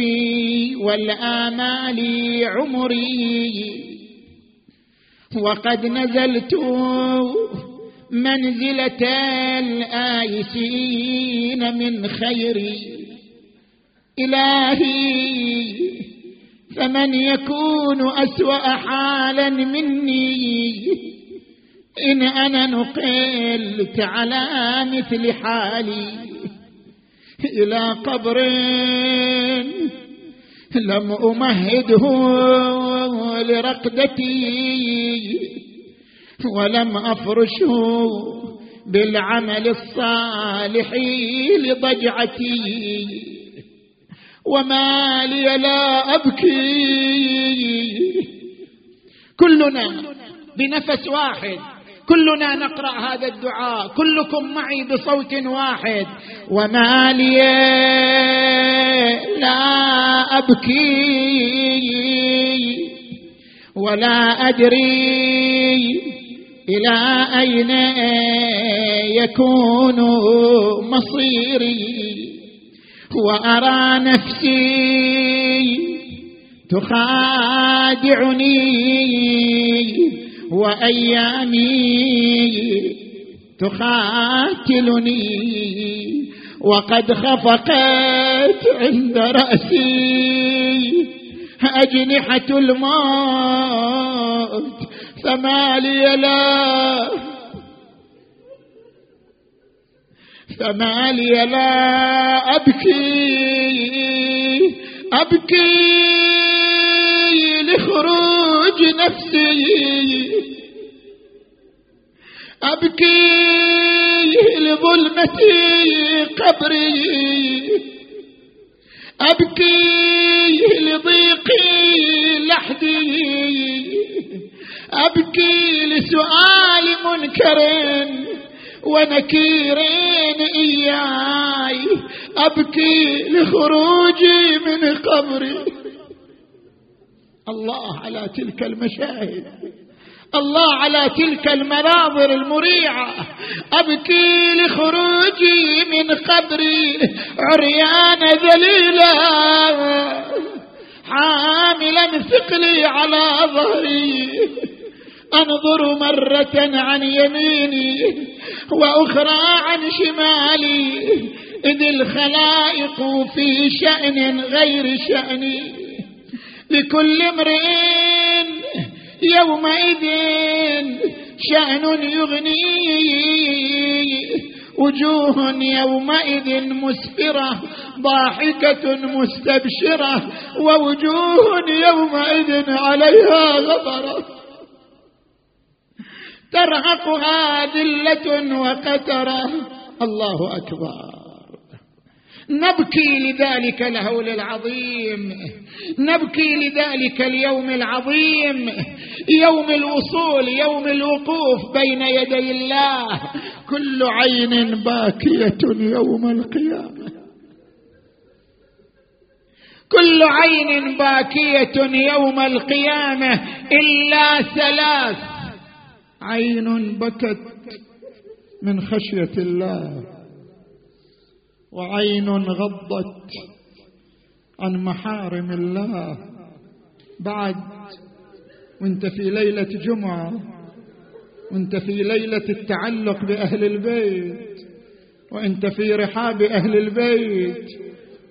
والآمال عمري وقد نزلت منزلة الآيسين من خيري إلهي فمن يكون أسوأ حالا مني إن أنا نقلت على مثل حالي إلى قبر لم أمهده لرقدتي ولم افرشه بالعمل الصالح لضجعتي وما لي لا أبكي. كلنا بنفس واحد. كلنا نقرأ هذا الدعاء. كلكم معي بصوت واحد. وما لي لا أبكي ولا أدري إلى أين يكون مصيري. وأرى نفسي تخادعني وأيامي تقاتلني وقد خفقت عند رأسي أجنحة الموت فما لي لا فما لي لا أبكي أبكي لخروج نفسي. أبكي لظلمة قبري. أبكي لضيق لحدي. أبكي لسؤال منكر ونكير إياي. أبكي لخروجي من قبري. الله على تلك المشاهد. الله على تلك المناظر المريعة. أبكي لخروجي من قبري عريان ذليلا. حاملا ثقلي على ظهري. أنظر مرة عن يميني وأخرى عن شمالي. إذ الخلائق في شأن غير شأني. لكل امرئ يومئذ شأن يغنيه وجوه يومئذ مسفرة ضاحكة مستبشرة ووجوه يومئذ عليها غبرة. ترهقها ذلة وقترة. الله أكبر. نبكي لذلك الهول العظيم. نبكي لذلك اليوم العظيم. يوم الوصول يوم الوقوف بين يدي الله. كل عين باكية يوم القيامة. كل عين باكية يوم القيامة. إلا ثلاث. عين بكت من خشية الله. وعين غضت عن محارم الله. بعد وانت في ليلة جمعة وانت في ليلة التعلق بأهل البيت وانت في رحاب أهل البيت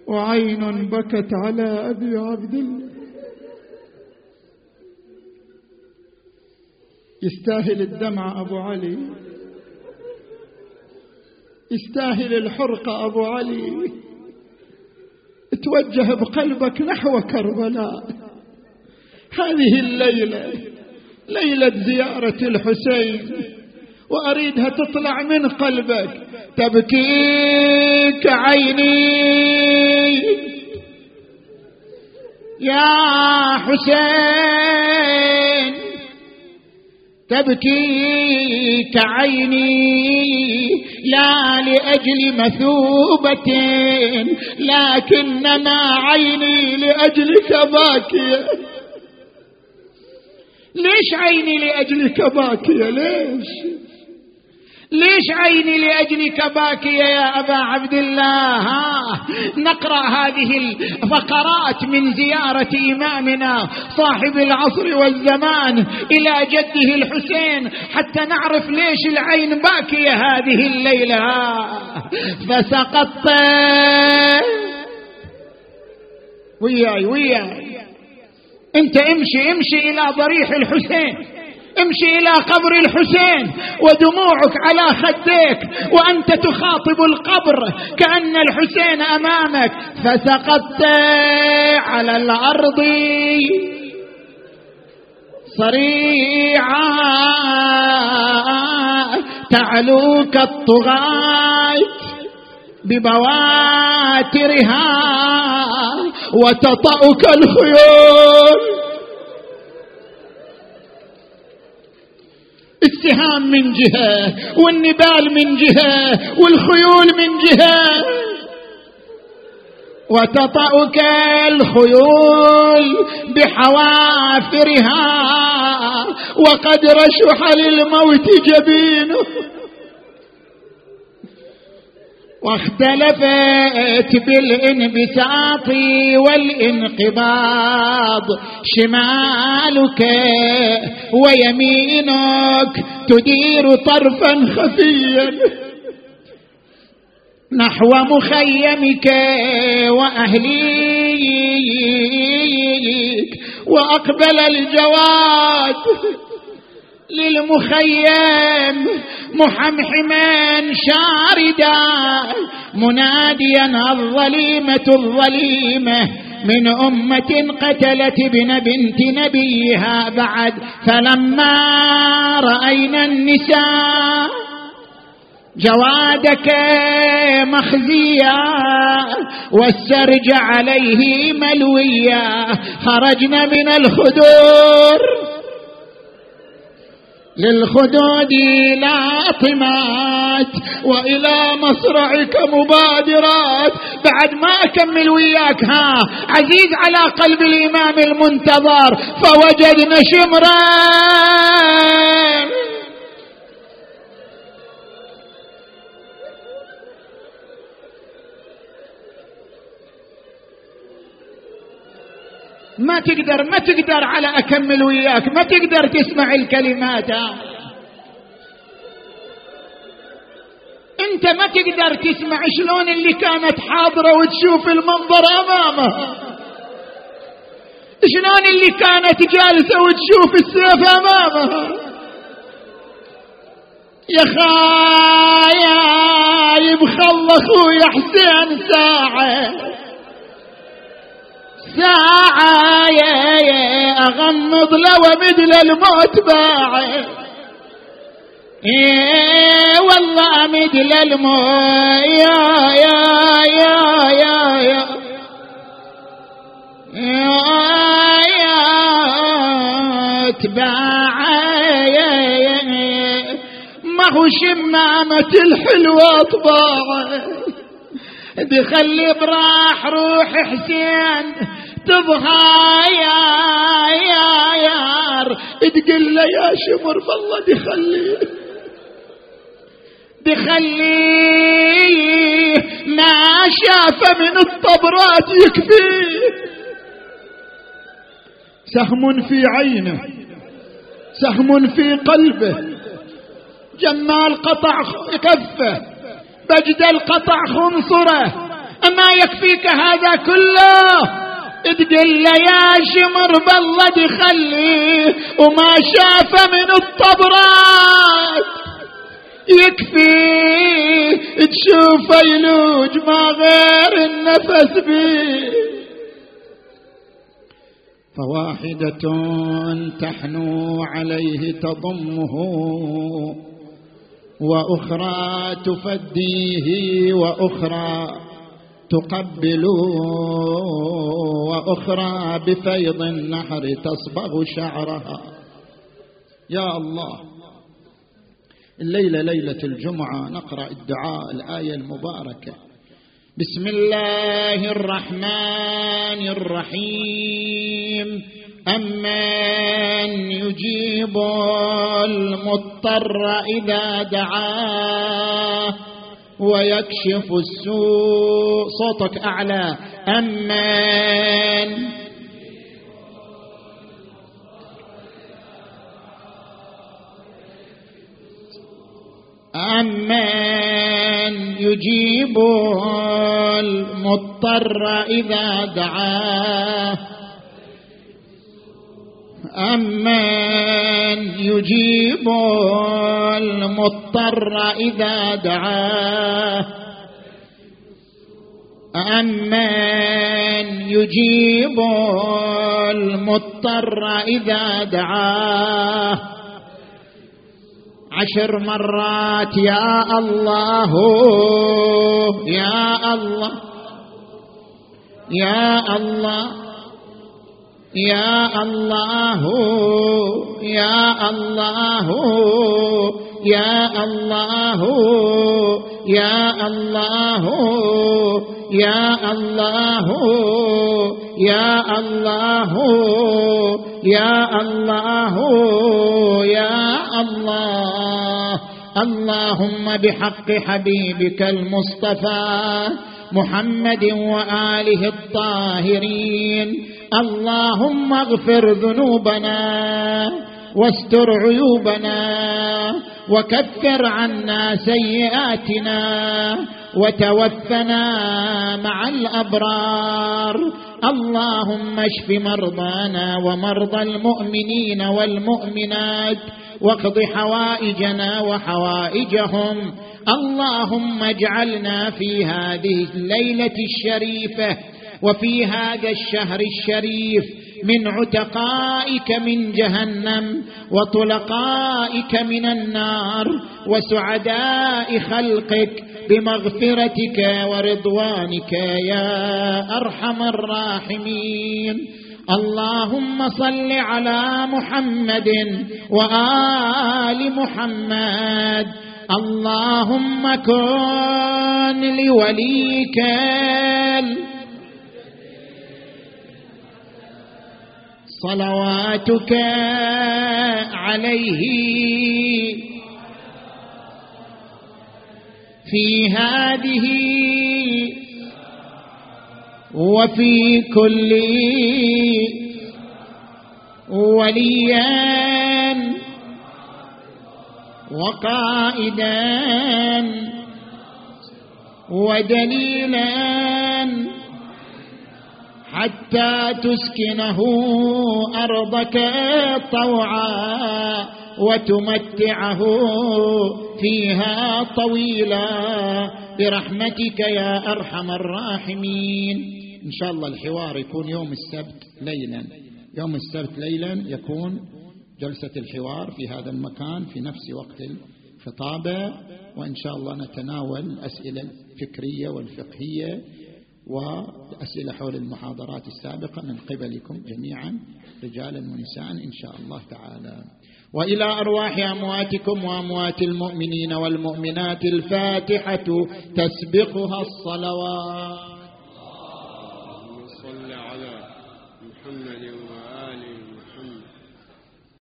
وعين بكت على أبي عبد الله. يستاهل الدمع أبو علي. يستاهل الحرقة أبو علي. توجه بقلبك نحو كربلاء. هذه الليلة ليلة زيارة الحسين وأريدها تطلع من قلبك. تبكيك عيني. يا حسين. تبكيك عيني لا لأجل مثوبة لكنما عيني لأجلك باكية. ليش عيني لأجلك باكية؟ ليش؟ ليش عيني لاجلك باكيه يا أبا عبد الله؟ ها نقرأ هذه الفقرات من زيارة إمامنا صاحب العصر والزمان إلى جده الحسين حتى نعرف ليش العين باكية هذه الليلة. فسقطت. وياي وياي. انت امشي امشي إلى ضريح الحسين. امشي إلى قبر الحسين ودموعك على خديك وأنت تخاطب القبر كأن الحسين أمامك فسقطت على الأرض صريعا تعلوك الطغاة ببواترها وتطأك الخيول السهام من جهة والنبال من جهة والخيول من جهة. وتطأك الخيول بحوافرها وقد رشح للموت جبينه. واختلفت بالانبساط والانقباض. شمالك ويمينك تدير طرفا خفيا. نحو مخيمك وأهليك وأقبل الجواد. للمخيم محمحما شاردا مناديا الظليمة الظليمة من أمة قتلت ابن بنت نبيها بعد فلما رأينا النساء جوادك مخزيا والسرج عليه ملويا خرجنا من الخدور. للخدود لاطمات وإلى مصرعك مبادرات. بعد ما أكمل وياك ها عزيز على قلب الإمام المنتظر فوجدنا شمرين ما تقدر ما تقدر على أكمل وياك. ما تقدر تسمع الكلمات. أنت ما تقدر تسمع شلون اللي كانت حاضرة وتشوف المنظر امامها شلون اللي كانت جالسة وتشوف السيف امامها يا خايب خل اخويا حسين ساعة. ساعة يا يا أغمض لو ومد للموت باعي إيه والله أمد للموت يا يا يا يا يا. يا يا يا ما هو شمامة الحلوة طباعي دخلي براح روح حسين تبغى يا يا يار. تقول له يا شمر بالله دخلي. دخلي. ما شاف من الطبرات يكفي. سهم في عينه. سهم في قلبه. جمال قطع كفه. بجدل قطع خنصره. أما يكفيك هذا كله؟ له يا شمر بالله دخلي وما شاف من الطبرات. يكفي تشوف يلوج ما غير النفس بيه فواحدة تحنو عليه تضمه وأخرى تفديه وأخرى تقبل وأخرى بفيض النحر تصبغ شعرها. يا الله الليلة ليلة الجمعة نقرأ الدعاء الآية المباركة. بسم الله الرحمن الرحيم. امن يجيب المضطر إذا دعاه ويكشف السوء. صوتك أعلى. امن أمن يجيب المضطر إذا دعاه. أمن يجيب المضطر إذا دعاه. أمن يجيب المضطر إذا دعاه. عشر مرات يا الله يا الله يا الله. يا الله يا الله يا الله يا الله يا الله يا الله يا الله يا الله. اللهم بحق حبيبك المصطفى محمد وآله الطاهرين. اللهم اغفر ذنوبنا واستر عيوبنا وكفر عنا سيئاتنا وتوفنا مع الأبرار اللهم اشف مرضانا ومرضى المؤمنين والمؤمنات واقض حوائجنا وحوائجهم اللهم اجعلنا في هذه الليلة الشريفة وفي هذا الشهر الشريف من عتقائك من جهنم وطلقائك من النار وسعداء خلقك بمغفرتك ورضوانك يا أرحم الراحمين. اللهم صل على محمد وآل محمد. اللهم كن لوليك صلواتك عليه. في هذه وفي كل وليا وقائدا ودليلا حتى تسكنه أرضك طوعا وتمتعه فيها طويلا. برحمتك يا أرحم الراحمين. إن شاء الله الحوار يكون يوم السبت ليلا. يوم السبت ليلا يكون جلسة الحوار في هذا المكان في نفس وقت الخطابة. وإن شاء الله نتناول الاسئله الفكريه والفقهية وأسئلة حول المحاضرات السابقة من قبلكم جميعا رجالا ونساء إن شاء الله تعالى. وإلى أرواح أمواتكم وأموات المؤمنين والمؤمنات الفاتحة تسبقها الصلوات.